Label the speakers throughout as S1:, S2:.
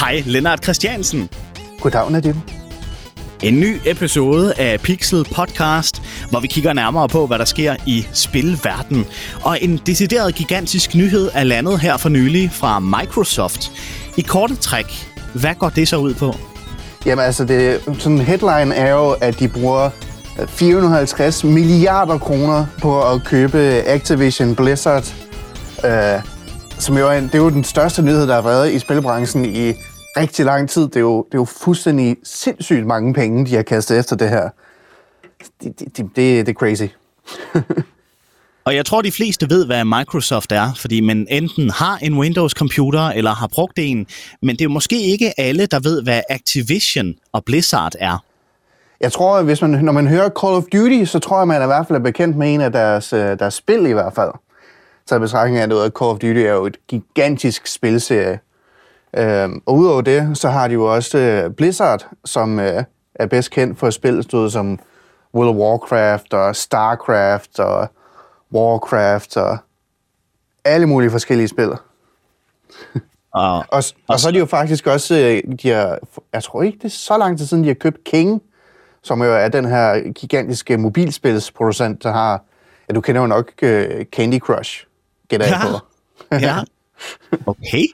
S1: Hej, Lennart Christiansen.
S2: Goddag, Nadim.
S1: En ny episode af Pixel Podcast, hvor vi kigger nærmere på, hvad der sker i spilverden. Og en decideret gigantisk nyhed er landet her for nylig fra Microsoft. I korte træk, hvad går det så ud på?
S2: Jamen altså, det, sådan headline er jo, at de bruger 450 milliarder kroner på at købe Activision Blizzard, øh, som jo er, det er jo den største nyhed, der har været i spilbranchen i rigtig lang tid. Det er jo, det er jo fuldstændig sindssygt mange penge, de har kastet efter det her. Det, det, det, det er crazy.
S1: Og jeg tror, de fleste ved, hvad Microsoft er, fordi man enten har en Windows-computer eller har brugt en, men det er måske ikke alle, der ved, hvad Activision og Blizzard er.
S2: Jeg tror, hvis man, når man hører Call of Duty, så tror jeg, man er i hvert fald er bekendt med en af deres, øh, deres spil i hvert fald. Så i betragtning af, at Call of Duty er jo et gigantisk spilserie. Øhm, og udover det, så har de jo også øh, Blizzard, som øh, er bedst kendt for spil, som World of Warcraft og StarCraft og Warcraft og alle mulige forskellige spil. Og, og, og så er de jo faktisk også, de har, jeg tror ikke, det er så lang tid siden, de har købt King, som jo er den her gigantiske mobilspilsproducent, der har, ja, du kender jo nok uh, Candy Crush, gætter
S1: ja.
S2: jeg på.
S1: ja, okay.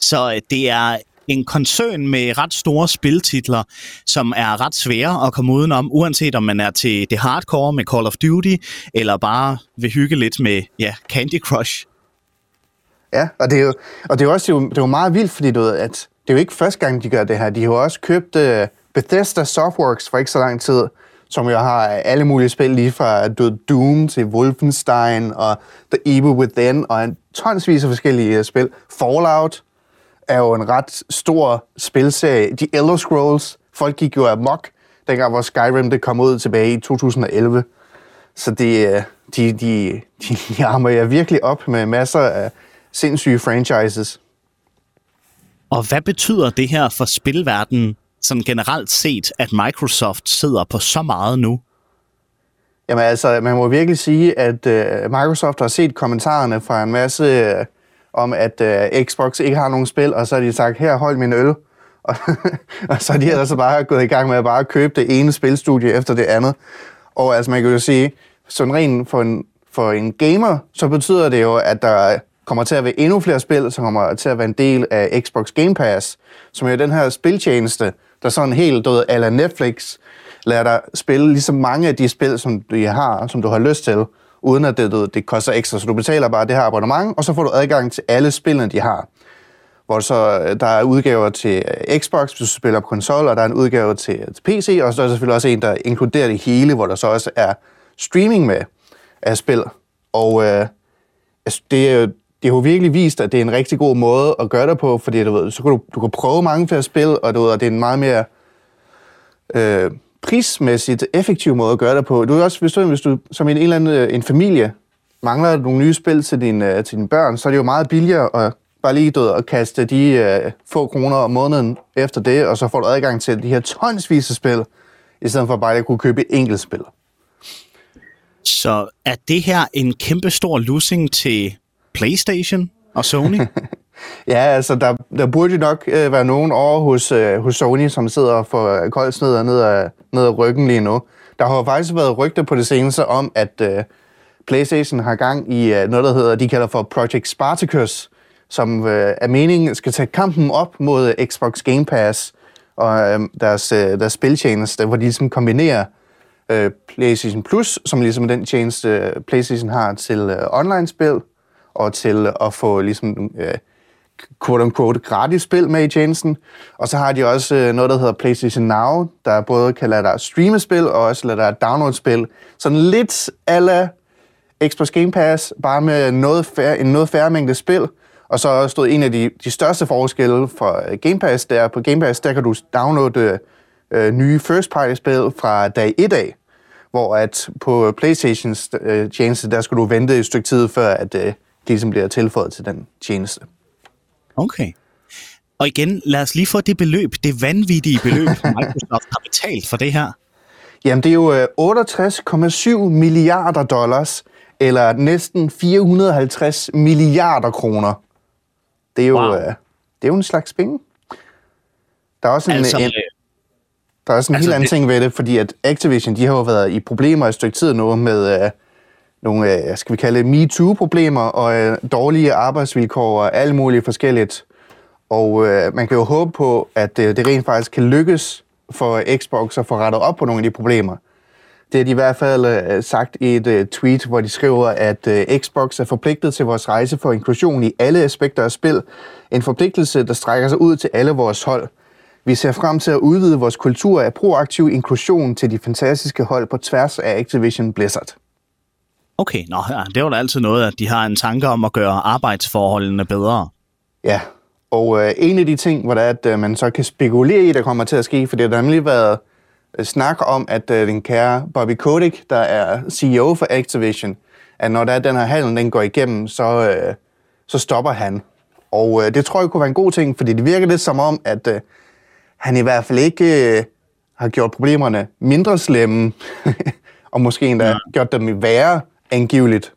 S1: Så øh, det er en koncern med ret store spiltitler, som er ret svære at komme udenom, uanset om man er til det hardcore med Call of Duty, eller bare vil hygge lidt med ja, Candy Crush.
S2: Ja, og det er jo, og det er også det er jo meget vildt, fordi du ved, at det er jo ikke første gang, de gør det her. De har jo også købt uh, Bethesda Softworks for ikke så lang tid, som jo har alle mulige spil, lige fra Doom til Wolfenstein og The Evil Within, og en tonsvis af forskellige øh, spil. Fallout er jo en ret stor spilserie. De Elder Scrolls, folk gik jo amok, dengang hvor Skyrim det kom ud tilbage i 2011. Så det, øh, de, de, de, de armer jeg virkelig op med masser af sindssyge franchises.
S1: Og hvad betyder det her for spilverdenen sådan generelt set, at Microsoft sidder på så meget nu?
S2: Jamen altså, man må virkelig sige, at øh, Microsoft har set kommentarerne fra en masse øh, om, at øh, Xbox ikke har nogen spil, og så har de sagt, her, hold min øl. Og, og så er de altså bare gået i gang med at bare købe det ene spilstudie efter det andet. Og altså, man kan jo sige, sådan rent for en, for en gamer, så betyder det jo, at der kommer til at være endnu flere spil, som kommer til at være en del af Xbox Game Pass, som er den her spiltjeneste, der sådan helt død ala Netflix lader dig spille lige så mange af de spil, som du har, som du har lyst til, uden at det, det koster ekstra. Så du betaler bare det her abonnement, og så får du adgang til alle spillene, de har. Hvor så øh, der er udgaver til øh, Xbox, hvis du spiller på konsol, og der er en udgave til, til PC, og så er der selvfølgelig også en, der inkluderer det hele, hvor der så også er streaming med af spil. Og øh, altså, det er det har jo virkelig vist, at det er en rigtig god måde at gøre det på, fordi du ved, så kan du, du kan prøve mange flere spil, og du ved, det er en meget mere øh, prismæssigt effektiv måde at gøre det på. Du er også, hvis du, hvis du som en, en eller anden øh, en familie mangler nogle nye spil til, din, øh, til dine børn, så er det jo meget billigere at bare lige død og kaste de øh, få kroner om måneden efter det, og så får du adgang til de her tonsvis af spil, i stedet for bare at kunne købe et enkelt spil.
S1: Så er det her en kæmpe stor losing til PlayStation og Sony?
S2: ja, altså der, der burde jo nok øh, være nogen over hos, øh, hos Sony, som sidder og får koldsneder ned ad, ned ad ryggen lige nu. Der har jo faktisk været rygter på det seneste om, at øh, PlayStation har gang i øh, noget, der hedder, de kalder for Project Spartacus, som øh, er meningen skal tage kampen op mod Xbox Game Pass og øh, deres, øh, deres spiltjeneste, hvor de ligesom kombinerer øh, PlayStation Plus, som ligesom den tjeneste, øh, PlayStation har til øh, online-spil, og til at få ligesom, øh, quote-unquote gratis spil med i tjenesten. Og så har de også øh, noget, der hedder PlayStation Now, der både kan lade dig streame spil, og også lade dig downloade spil. Sådan lidt ala Xbox Game Pass, bare med noget færre, en noget færre mængde spil. Og så stod en af de, de største forskelle for øh, Game Pass, der på Game Pass, der kan du downloade øh, nye first party spil fra dag 1 af hvor at på Playstations øh, tjeneste, der skulle du vente et stykke tid, før at øh, ligesom bliver tilføjet til den tjeneste.
S1: Okay. Og igen, lad os lige få det beløb, det vanvittige beløb, Microsoft har betalt for det her.
S2: Jamen, det er jo 68,7 milliarder dollars, eller næsten 450 milliarder kroner. Det er jo, wow. det er jo en slags penge. Der er også en, altså, en, der er også en altså, helt anden det... ting ved det, fordi at Activision, de har jo været i problemer et stykke tid nu med nogle, øh, skal vi kalde det, MeToo-problemer og øh, dårlige arbejdsvilkår og alt muligt forskelligt. Og øh, man kan jo håbe på, at øh, det rent faktisk kan lykkes for Xbox at få rettet op på nogle af de problemer. Det har de i hvert fald øh, sagt i et øh, tweet, hvor de skriver, at øh, Xbox er forpligtet til vores rejse for inklusion i alle aspekter af spil. En forpligtelse, der strækker sig ud til alle vores hold. Vi ser frem til at udvide vores kultur af proaktiv inklusion til de fantastiske hold på tværs af Activision Blizzard.
S1: Okay, nå, ja, det var da altid noget, at de har en tanke om at gøre arbejdsforholdene bedre.
S2: Ja, og øh, en af de ting, hvor der er, at øh, man så kan spekulere i, der kommer til at ske, for det har nemlig været øh, snak om, at øh, den kære Bobby Kotick, der er CEO for Activision, at når der er den her handel, den går igennem, så, øh, så stopper han. Og øh, det tror jeg kunne være en god ting, fordi det virker lidt som om, at øh, han i hvert fald ikke øh, har gjort problemerne mindre slemme, og måske endda ja. gjort dem værre angiveligt.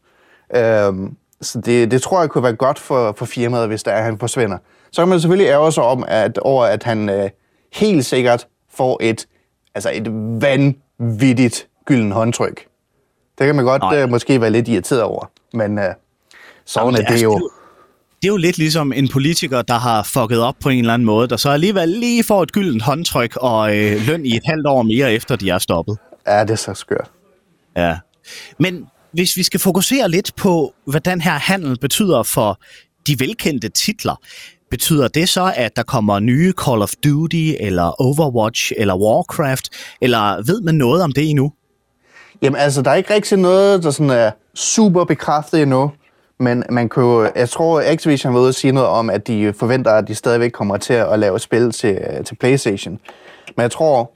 S2: Øhm, så det, det tror jeg kunne være godt for, for firmaet, hvis der er, at han forsvinder. Så kan man selvfølgelig ærge sig om, at, over at han øh, helt sikkert får et, altså et vanvittigt gylden håndtryk. Det kan man godt øh, måske være lidt irriteret over, men øh, sådan er det jo
S1: det er jo lidt ligesom en politiker, der har fucket op på en eller anden måde, der så alligevel lige får et gyldent håndtryk og øh, løn i et halvt år mere, efter de er stoppet.
S2: Ja, det er så skørt.
S1: Ja. Men hvis vi skal fokusere lidt på, hvad den her handel betyder for de velkendte titler, betyder det så, at der kommer nye Call of Duty, eller Overwatch, eller Warcraft, eller ved man noget om det endnu?
S2: Jamen altså, der er ikke rigtig noget, der sådan er super bekræftet endnu. Men man kunne, jeg tror, Activision var ude at sige noget om, at de forventer, at de stadigvæk kommer til at lave spil til, øh, til PlayStation. Men jeg tror,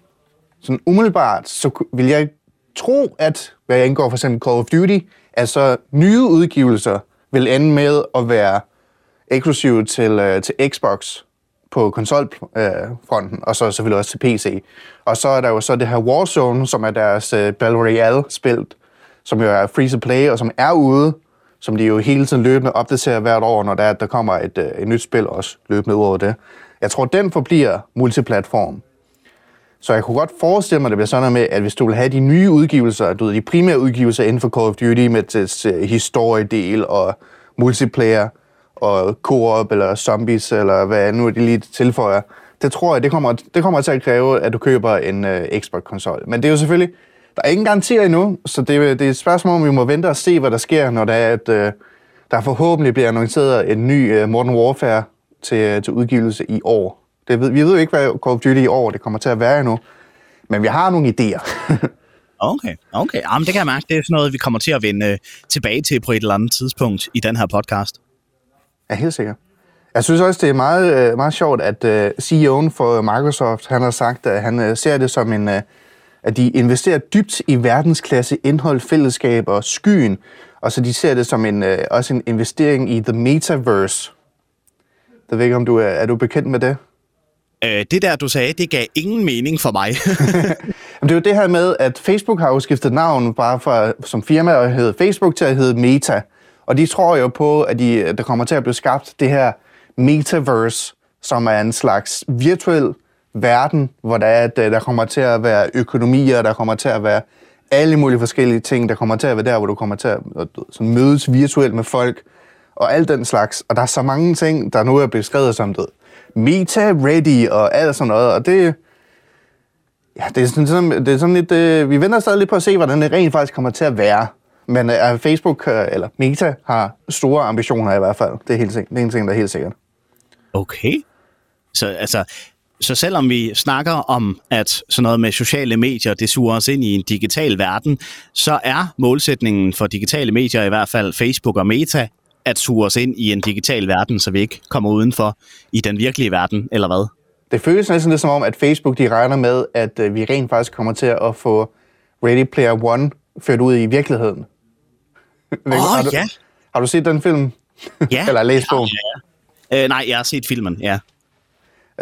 S2: sådan umiddelbart, så vil jeg tro, at hvad angår for eksempel Call of Duty, altså så nye udgivelser vil ende med at være eksklusive til, øh, til Xbox på konsolfronten, øh, og så selvfølgelig også til PC. Og så er der jo så det her Warzone, som er deres øh, Battle Royale-spil, som jo er free to play, og som er ude, som de jo hele tiden løbende opdaterer hvert år, når der, er, der kommer et, øh, et nyt spil også løbende ud over det. Jeg tror, den forbliver multiplatform. Så jeg kunne godt forestille mig, at det bliver sådan med, at hvis du vil have de nye udgivelser, du ved, de primære udgivelser inden for Call of Duty med dets uh, historiedel og multiplayer og co-op eller zombies eller hvad nu de lige tilføjer, det tror jeg, det kommer, det kommer til at kræve, at du køber en uh, Xbox-konsol. Men det er jo selvfølgelig, der er ingen garantier endnu, så det, det er et spørgsmål, om vi må vente og se, hvad der sker, når der er, at øh, der forhåbentlig bliver annonceret en ny uh, Modern Warfare til, til udgivelse i år. Det ved, vi ved jo ikke, hvad Call of Duty i år det kommer til at være endnu, men vi har nogle idéer.
S1: okay, okay. Jamen, det kan jeg mærke. Det er sådan noget, vi kommer til at vende øh, tilbage til på et eller andet tidspunkt i den her podcast.
S2: Ja, helt sikkert. Jeg synes også, det er meget, meget sjovt, at uh, CEO'en for Microsoft, han har sagt, at han ser det som en, at de investerer dybt i verdensklasse indhold, fællesskab og skyen, og så de ser det som en, øh, også en investering i the metaverse. Jeg ved ikke, om du er, er du bekendt med det?
S1: Øh, det der, du sagde, det gav ingen mening for mig.
S2: Jamen, det er jo det her med, at Facebook har jo skiftet navn bare fra, som firma og hedder Facebook til at hedde Meta. Og de tror jo på, at de, der kommer til at blive skabt det her metaverse, som er en slags virtuel verden, hvor der, er, at øh, der kommer til at være økonomier, der kommer til at være alle mulige forskellige ting, der kommer til at være der, hvor du kommer til at så mødes virtuelt med folk, og alt den slags. Og der er så mange ting, der nu er beskrevet som det. Meta-ready og alt sådan noget, og det, ja, det er sådan, det er sådan lidt, øh, vi venter stadig lidt på at se, hvordan det rent faktisk kommer til at være. Men øh, Facebook, øh, eller Meta, har store ambitioner i hvert fald. Det er, helt, det er en ting, der er helt sikkert.
S1: Okay. Så altså, så selvom vi snakker om, at sådan noget med sociale medier, det suger os ind i en digital verden, så er målsætningen for digitale medier, i hvert fald Facebook og Meta, at suge os ind i en digital verden, så vi ikke kommer udenfor i den virkelige verden, eller hvad?
S2: Det føles næsten lidt som om, at Facebook de regner med, at øh, vi rent faktisk kommer til at få Ready Player One ført ud i virkeligheden.
S1: Åh, oh, har du, ja.
S2: Har du set den film?
S1: Ja.
S2: Eller læst bogen?
S1: Ja, ja. Øh, nej, jeg har set filmen, ja.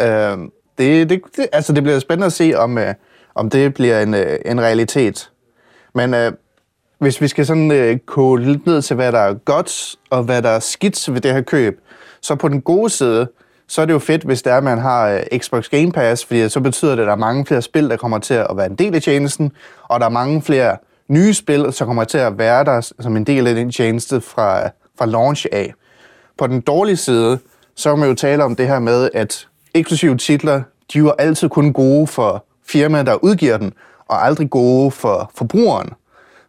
S2: Øh, det, det, det, altså det bliver spændende at se, om, øh, om det bliver en, øh, en realitet. Men øh, hvis vi skal sådan øh, kåle lidt ned til, hvad der er godt og hvad der er skidt ved det her køb, så på den gode side, så er det jo fedt, hvis det er, at man har øh, Xbox Game Pass, fordi så betyder det, at der er mange flere spil, der kommer til at være en del af tjenesten, og der er mange flere nye spil, som kommer til at være der som en del af den tjeneste fra, fra launch af. På den dårlige side, så kan man jo tale om det her med, at eksklusive titler, de er jo altid kun gode for firmaer, der udgiver den, og aldrig gode for forbrugeren.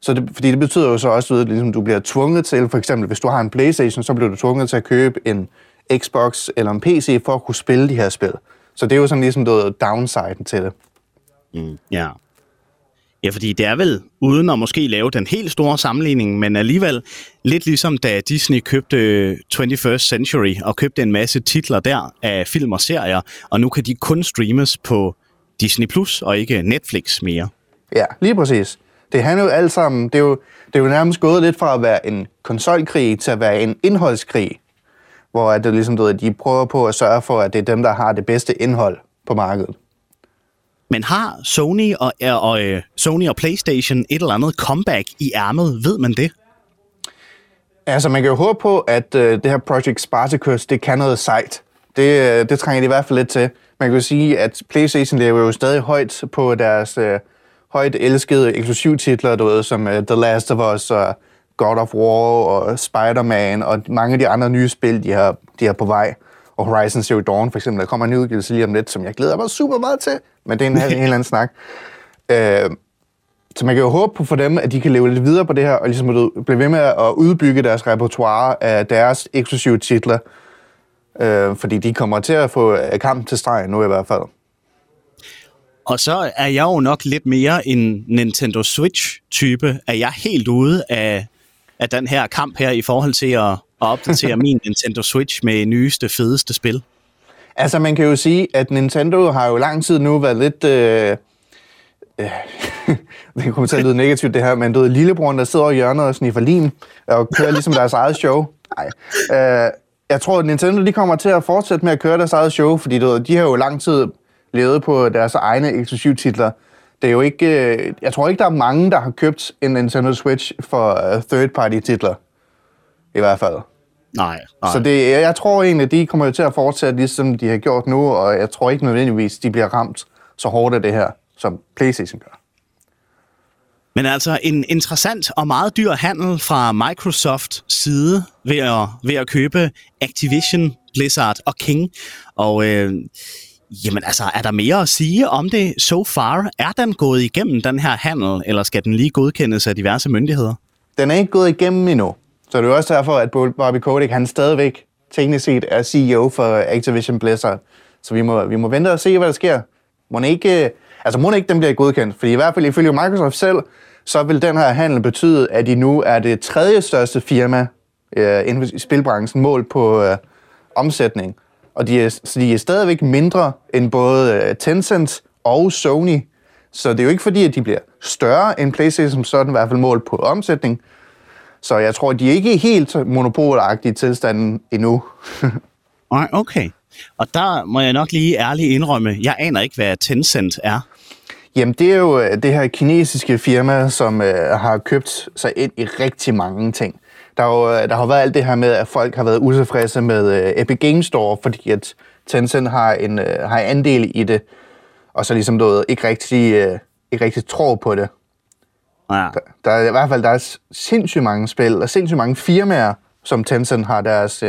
S2: Så det, fordi det betyder jo så også, at ligesom, du bliver tvunget til, for eksempel hvis du har en Playstation, så bliver du tvunget til at købe en Xbox eller en PC for at kunne spille de her spil. Så det er jo sådan ligesom noget downside til det.
S1: Mm, ja. Ja, fordi det er vel, uden at måske lave den helt store sammenligning, men alligevel lidt ligesom da Disney købte 21st Century og købte en masse titler der af film og serier, og nu kan de kun streames på Disney Plus og ikke Netflix mere.
S2: Ja, lige præcis. Det handler jo alt sammen, det er jo, det er jo nærmest gået lidt fra at være en konsolkrig til at være en indholdskrig, hvor at det ligesom, du ved, de prøver på at sørge for, at det er dem, der har det bedste indhold på markedet.
S1: Men har Sony og, og, og øh, Sony og PlayStation et eller andet comeback i ærmet? Ved man det?
S2: Altså, man kan jo håbe på, at øh, det her Project Spartacus, det kan noget sejt. Det, øh, det trænger de i hvert fald lidt til. Man kan jo sige, at PlayStation lever jo stadig højt på deres øh, højt elskede eksklusivtitler, du ved, som uh, The Last of Us og God of War og Spider-Man og mange af de andre nye spil, de har, de har på vej. Og Horizon Zero Dawn for eksempel, der kommer en udgivelse lige om lidt, som jeg glæder mig super meget til, men det er en, en helt anden snak. Uh, så man kan jo håbe på for dem, at de kan leve lidt videre på det her, og ligesom blive ved med at udbygge deres repertoire af deres eksklusive titler, uh, fordi de kommer til at få kamp til stregen nu i hvert fald.
S1: Og så er jeg jo nok lidt mere en Nintendo Switch-type. Er jeg helt ude af, af den her kamp her i forhold til at, at opdatere min Nintendo Switch med nyeste, fedeste spil?
S2: Altså, man kan jo sige, at Nintendo har jo lang tid nu været lidt... Øh, øh, det kommer til at lyde negativt, det her, men du ved, lillebroren, der sidder over hjørnet og sniffer lim, og kører ligesom deres eget show. Nej. Øh, jeg tror, at Nintendo de kommer til at fortsætte med at køre deres eget show, fordi du ved, de har jo lang tid levet på deres egne eksklusivtitler. Det er jo ikke, øh, jeg tror ikke, der er mange, der har købt en Nintendo Switch for uh, third-party titler. I hvert fald.
S1: Nej, nej.
S2: Så det, jeg tror egentlig, de kommer jo til at fortsætte, ligesom de har gjort nu, og jeg tror ikke nødvendigvis, de bliver ramt så hårdt af det her, som PlayStation gør.
S1: Men altså en interessant og meget dyr handel fra Microsoft side ved at, ved at købe Activision, Blizzard og King. Og øh, Jamen altså, er der mere at sige om det so far? Er den gået igennem den her handel, eller skal den lige godkendes af diverse myndigheder?
S2: Den er ikke gået igennem endnu. Så det er også derfor, at Bobby Kotick, han stadigvæk teknisk set er CEO for Activision Blizzard. Så vi må, vi må vente og se, hvad der sker. Må ikke, øh, altså må ikke den bliver godkendt, fordi i hvert fald ifølge Microsoft selv, så vil den her handel betyde, at de nu er det tredje største firma øh, inden for spilbranchen mål på øh, omsætning. Og de er, så de er stadigvæk mindre end både øh, Tencent og Sony. Så det er jo ikke fordi, at de bliver større end PlayStation som sådan, i hvert fald mål på omsætning. Så jeg tror, de er ikke helt monopolagtige tilstanden endnu.
S1: Nej, okay. Og der må jeg nok lige ærligt indrømme, jeg aner ikke, hvad Tencent er.
S2: Jamen, det er jo øh, det her kinesiske firma, som øh, har købt sig ind i rigtig mange ting. Der, jo, øh, der har været alt det her med, at folk har været utilfredse med uh, Epic Games Store, fordi at Tencent har en, uh, har en andel i det, og så ligesom du ikke rigtig, ikke rigtig tror på det. Ja. Der, der er i hvert fald der er sindssygt mange spil, og sindssygt mange firmaer, som Tencent har deres,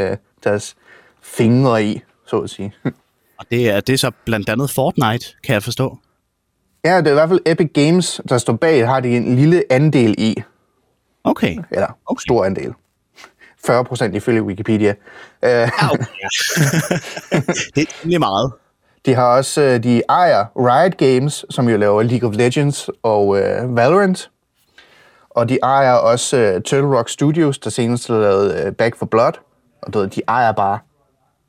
S2: deres fingre i, så at sige.
S1: Og det er, det er så blandt andet Fortnite, kan jeg forstå.
S2: Ja, det er i hvert fald Epic Games, der står bag, har de en lille andel i.
S1: Okay.
S2: Eller okay. stor andel. 40 procent ifølge Wikipedia.
S1: Uh, okay. det er meget.
S2: De har også, øh, de ejer Riot Games, som jo laver League of Legends og uh, Valorant. Og de ejer også uh, Turtle Rock Studios, der senest har lavet uh, Back for Blood. Og du de ejer bare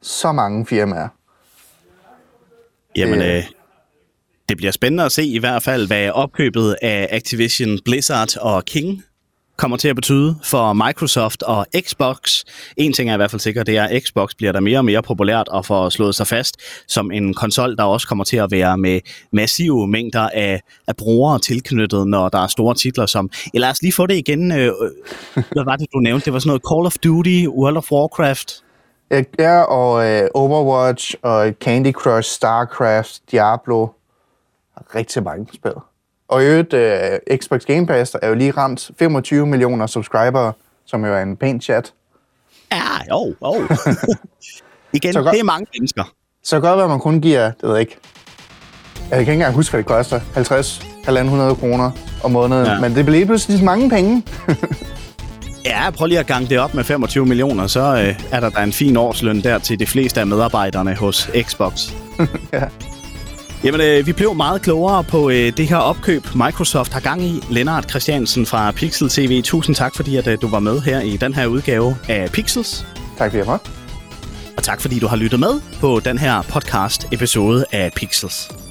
S2: så mange firmaer.
S1: Jamen, øh, det bliver spændende at se i hvert fald, hvad opkøbet af Activision, Blizzard og King kommer til at betyde for Microsoft og Xbox. En ting er i hvert fald sikker, det er, at Xbox bliver der mere og mere populært og får slået sig fast som en konsol, der også kommer til at være med massive mængder af, af brugere tilknyttet, når der er store titler som... Ja, lad os lige få det igen. Øh, øh hvad var det, du nævnte? Det var sådan noget Call of Duty, World of Warcraft.
S2: Øh, ja, og øh, Overwatch, og Candy Crush, StarCraft, Diablo. Rigtig mange spil. Og i øvrigt, øh, Xbox Game Pass er jo lige ramt 25 millioner subscribere, som jo er en pæn chat.
S1: Ja, jo, jo. Igen,
S2: Så godt.
S1: det er mange mennesker.
S2: Så godt, at man kun giver, det ved jeg ikke, jeg kan ikke engang huske, hvad det koster. 50, 1.500 kroner om måneden.
S1: Ja.
S2: Men det bliver lige pludselig mange penge.
S1: Ja, prøv lige at gange det op med 25 millioner, så øh, er der da en fin årsløn der til de fleste af medarbejderne hos Xbox.
S2: ja.
S1: Jamen, øh, vi blev meget klogere på øh, det her opkøb, Microsoft har gang i. Lennart Christiansen fra Pixel TV, tusind tak, fordi at, øh, du var med her i den her udgave af Pixels.
S2: Tak jeg måtte.
S1: Og tak, fordi du har lyttet med på den her podcast-episode af Pixels.